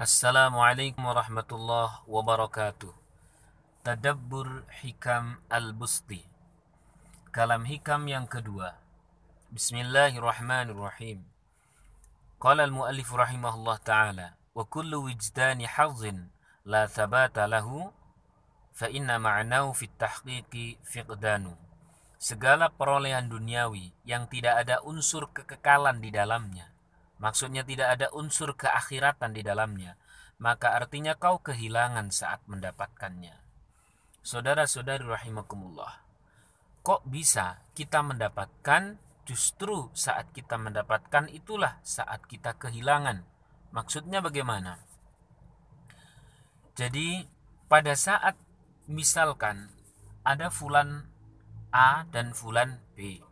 Assalamualaikum warahmatullahi wabarakatuh. Tadabbur Hikam Al-Busti. Kalam hikam yang kedua. Bismillahirrahmanirrahim. Qala al-muallif rahimahullah ta'ala, wa kullu wijdani hazzin la thabata lahu fa inna ma'nahu fit tahqiqi fiqdanu. Segala perolehan duniawi yang tidak ada unsur kekekalan di dalamnya, maksudnya tidak ada unsur keakhiratan di dalamnya, maka artinya kau kehilangan saat mendapatkannya. Saudara-saudari rahimakumullah. Kok bisa kita mendapatkan justru saat kita mendapatkan itulah saat kita kehilangan. Maksudnya bagaimana? Jadi pada saat misalkan ada fulan A dan fulan B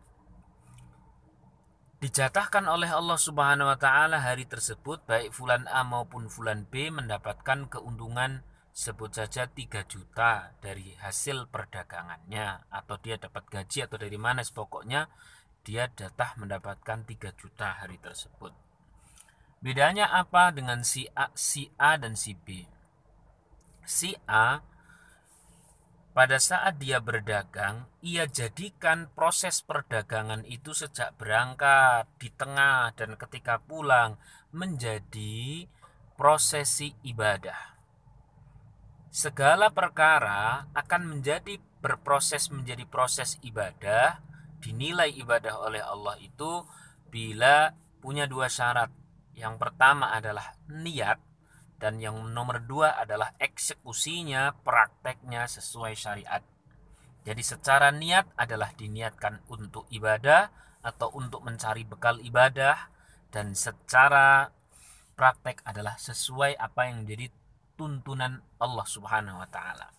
dijatahkan oleh Allah Subhanahu wa taala hari tersebut baik fulan A maupun fulan B mendapatkan keuntungan sebut saja 3 juta dari hasil perdagangannya atau dia dapat gaji atau dari mana pokoknya dia datah mendapatkan 3 juta hari tersebut. Bedanya apa dengan si A, si A dan si B? Si A pada saat dia berdagang, ia jadikan proses perdagangan itu sejak berangkat, di tengah, dan ketika pulang menjadi prosesi ibadah. Segala perkara akan menjadi berproses menjadi proses ibadah dinilai ibadah oleh Allah itu bila punya dua syarat. Yang pertama adalah niat dan yang nomor dua adalah eksekusinya prakteknya sesuai syariat jadi secara niat adalah diniatkan untuk ibadah atau untuk mencari bekal ibadah dan secara praktek adalah sesuai apa yang menjadi tuntunan Allah Subhanahu wa taala.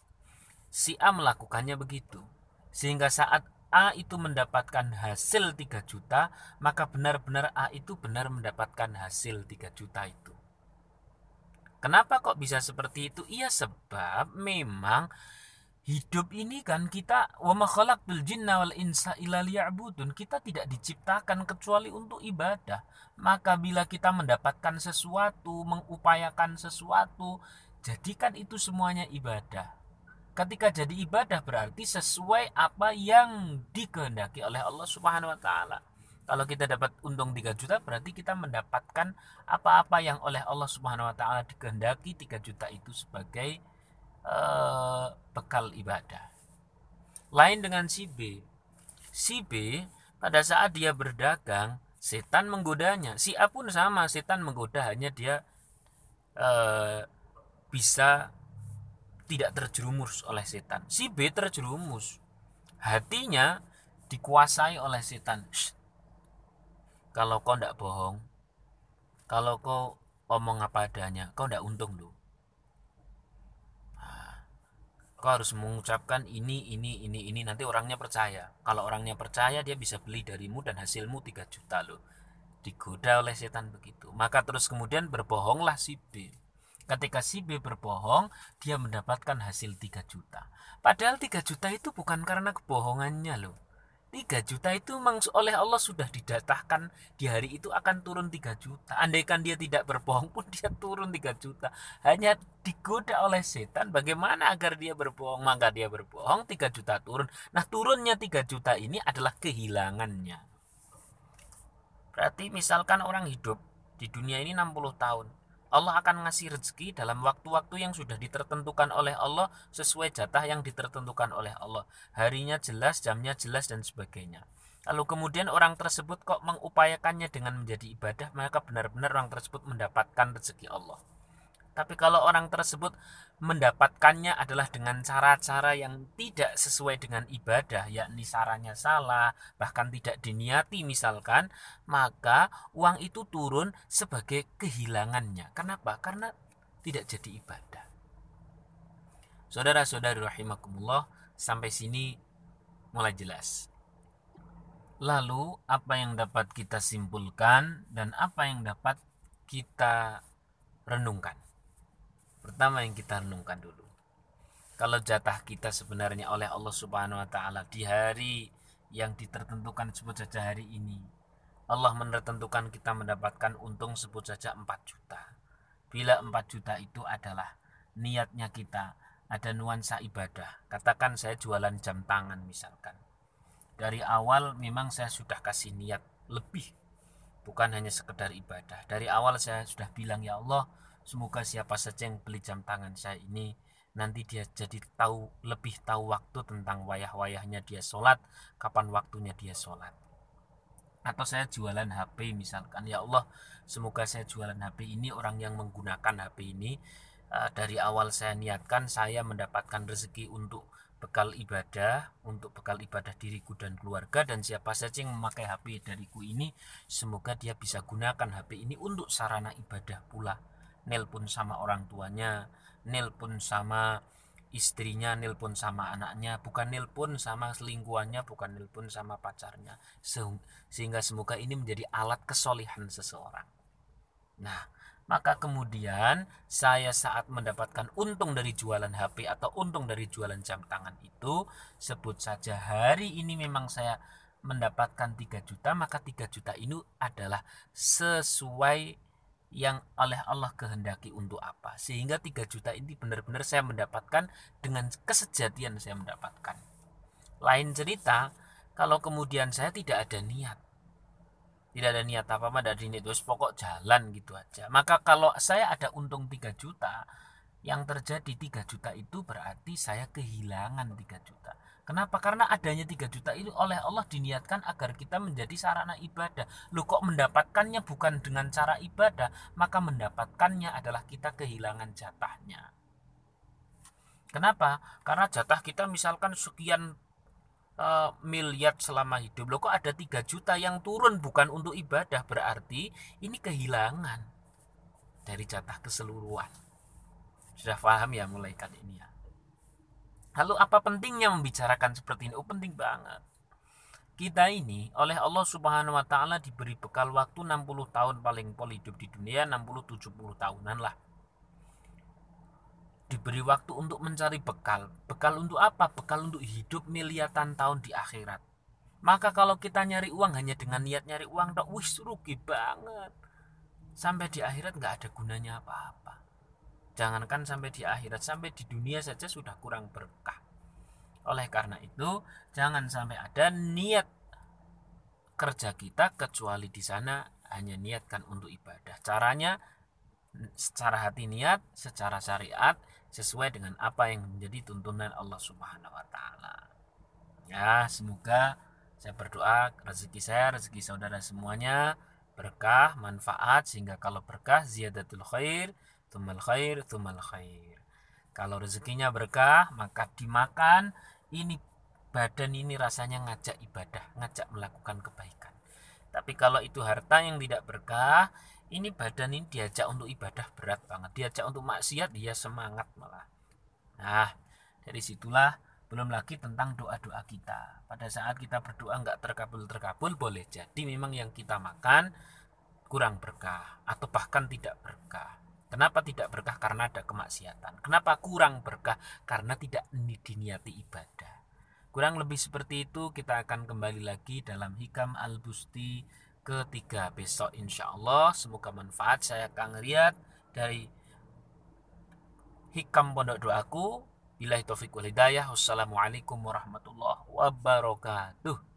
Si A melakukannya begitu. Sehingga saat A itu mendapatkan hasil 3 juta, maka benar-benar A itu benar mendapatkan hasil 3 juta itu. Kenapa kok bisa seperti itu? Iya sebab memang hidup ini kan kita wa ma khalaqtul jinna wal insa illa. Kita tidak diciptakan kecuali untuk ibadah. Maka bila kita mendapatkan sesuatu, mengupayakan sesuatu, jadikan itu semuanya ibadah. Ketika jadi ibadah berarti sesuai apa yang dikehendaki oleh Allah Subhanahu wa taala. Kalau kita dapat untung 3 juta berarti kita mendapatkan apa-apa yang oleh Allah Subhanahu wa taala dikehendaki 3 juta itu sebagai uh, bekal ibadah. Lain dengan si B. Si B pada saat dia berdagang, setan menggodanya. Si A pun sama, setan menggoda hanya dia uh, bisa tidak terjerumus oleh setan. Si B terjerumus. Hatinya dikuasai oleh setan. Shh. Kalau kau tidak bohong, kalau kau omong apa adanya, kau tidak untung loh. Nah, kau harus mengucapkan ini, ini, ini, ini. Nanti orangnya percaya. Kalau orangnya percaya, dia bisa beli darimu dan hasilmu 3 juta loh. Digoda oleh setan begitu. Maka terus kemudian berbohonglah si B Ketika si B berbohong, dia mendapatkan hasil 3 juta. Padahal 3 juta itu bukan karena kebohongannya loh. 3 juta itu oleh Allah sudah didatahkan di hari itu akan turun 3 juta. Andaikan dia tidak berbohong pun dia turun 3 juta. Hanya digoda oleh setan bagaimana agar dia berbohong. Maka dia berbohong 3 juta turun. Nah turunnya 3 juta ini adalah kehilangannya. Berarti misalkan orang hidup di dunia ini 60 tahun. Allah akan ngasih rezeki dalam waktu-waktu yang sudah ditertentukan oleh Allah sesuai jatah yang ditertentukan oleh Allah. Harinya jelas, jamnya jelas dan sebagainya. Lalu kemudian orang tersebut kok mengupayakannya dengan menjadi ibadah, maka benar-benar orang tersebut mendapatkan rezeki Allah. Tapi kalau orang tersebut mendapatkannya adalah dengan cara-cara yang tidak sesuai dengan ibadah, yakni sarannya salah, bahkan tidak diniati misalkan, maka uang itu turun sebagai kehilangannya. Kenapa? Karena tidak jadi ibadah. Saudara-saudari rahimakumullah, sampai sini mulai jelas. Lalu apa yang dapat kita simpulkan dan apa yang dapat kita renungkan? Pertama yang kita renungkan dulu. Kalau jatah kita sebenarnya oleh Allah Subhanahu wa taala di hari yang ditertentukan sebut saja hari ini. Allah menentukan kita mendapatkan untung sebut saja 4 juta. bila 4 juta itu adalah niatnya kita ada nuansa ibadah katakan saya jualan jam tangan misalkan dari awal memang saya sudah kasih niat lebih bukan hanya sekedar ibadah dari awal saya sudah bilang ya Allah semoga siapa saja yang beli jam tangan saya ini nanti dia jadi tahu lebih tahu waktu tentang wayah-wayahnya dia sholat kapan waktunya dia sholat. Atau saya jualan HP misalkan ya Allah semoga saya jualan HP ini orang yang menggunakan HP ini uh, dari awal saya niatkan saya mendapatkan rezeki untuk bekal ibadah untuk bekal ibadah diriku dan keluarga dan siapa saja yang memakai HP dariku ini semoga dia bisa gunakan HP ini untuk sarana ibadah pula nelpon sama orang tuanya nelpon sama istrinya nelpon sama anaknya bukan nelpon sama selingkuhannya bukan nelpon sama pacarnya. Sehingga semoga ini menjadi alat kesolihan seseorang. Nah maka kemudian saya saat mendapatkan untung dari jualan HP atau untung dari jualan jam tangan itu sebut saja hari ini memang saya mendapatkan 3 juta maka 3 juta ini adalah sesuai yang oleh Allah kehendaki untuk apa. Sehingga 3 juta ini benar-benar saya mendapatkan dengan kesejatian saya mendapatkan. Lain cerita kalau kemudian saya tidak ada niat tidak ada niat apa apa dari niat terus pokok jalan gitu aja. Maka kalau saya ada untung 3 juta yang terjadi 3 juta itu berarti saya kehilangan 3 juta Kenapa? Karena adanya 3 juta ini oleh Allah diniatkan agar kita menjadi sarana ibadah. Lu kok mendapatkannya bukan dengan cara ibadah, maka mendapatkannya adalah kita kehilangan jatahnya. Kenapa? Karena jatah kita misalkan sekian uh, miliar selama hidup. Lo kok ada 3 juta yang turun bukan untuk ibadah, berarti ini kehilangan dari jatah keseluruhan. Sudah paham ya mulai kali ini ya? Lalu apa pentingnya membicarakan seperti ini? Oh penting banget. Kita ini oleh Allah Subhanahu wa taala diberi bekal waktu 60 tahun paling pol hidup di dunia 60 70 tahunan lah. Diberi waktu untuk mencari bekal. Bekal untuk apa? Bekal untuk hidup miliatan tahun di akhirat. Maka kalau kita nyari uang hanya dengan niat nyari uang, tak wis rugi banget. Sampai di akhirat nggak ada gunanya apa-apa. Jangankan sampai di akhirat, sampai di dunia saja sudah kurang berkah. Oleh karena itu, jangan sampai ada niat kerja kita kecuali di sana hanya niatkan untuk ibadah. Caranya secara hati niat, secara syariat sesuai dengan apa yang menjadi tuntunan Allah Subhanahu wa taala. Ya, semoga saya berdoa rezeki saya, rezeki saudara semuanya berkah, manfaat sehingga kalau berkah ziyadatul khair tumal khair tumal khair kalau rezekinya berkah maka dimakan. Ini badan ini rasanya ngajak ibadah ngajak melakukan kebaikan. Tapi kalau itu harta yang tidak berkah ini badan ini diajak untuk ibadah berat banget. Diajak untuk maksiat dia semangat malah. Nah dari situlah belum lagi tentang doa-doa kita. Pada saat kita berdoa nggak terkabul terkabul boleh jadi memang yang kita makan kurang berkah atau bahkan tidak berkah Kenapa tidak berkah? Karena ada kemaksiatan. Kenapa kurang berkah? Karena tidak diniati ibadah. Kurang lebih seperti itu kita akan kembali lagi dalam Hikam Al-Busti ketiga besok insya Allah. Semoga manfaat. Saya akan lihat dari Hikam Pondok Doaku. Bila Taufiq wal Hidayah. Wassalamualaikum warahmatullahi wabarakatuh.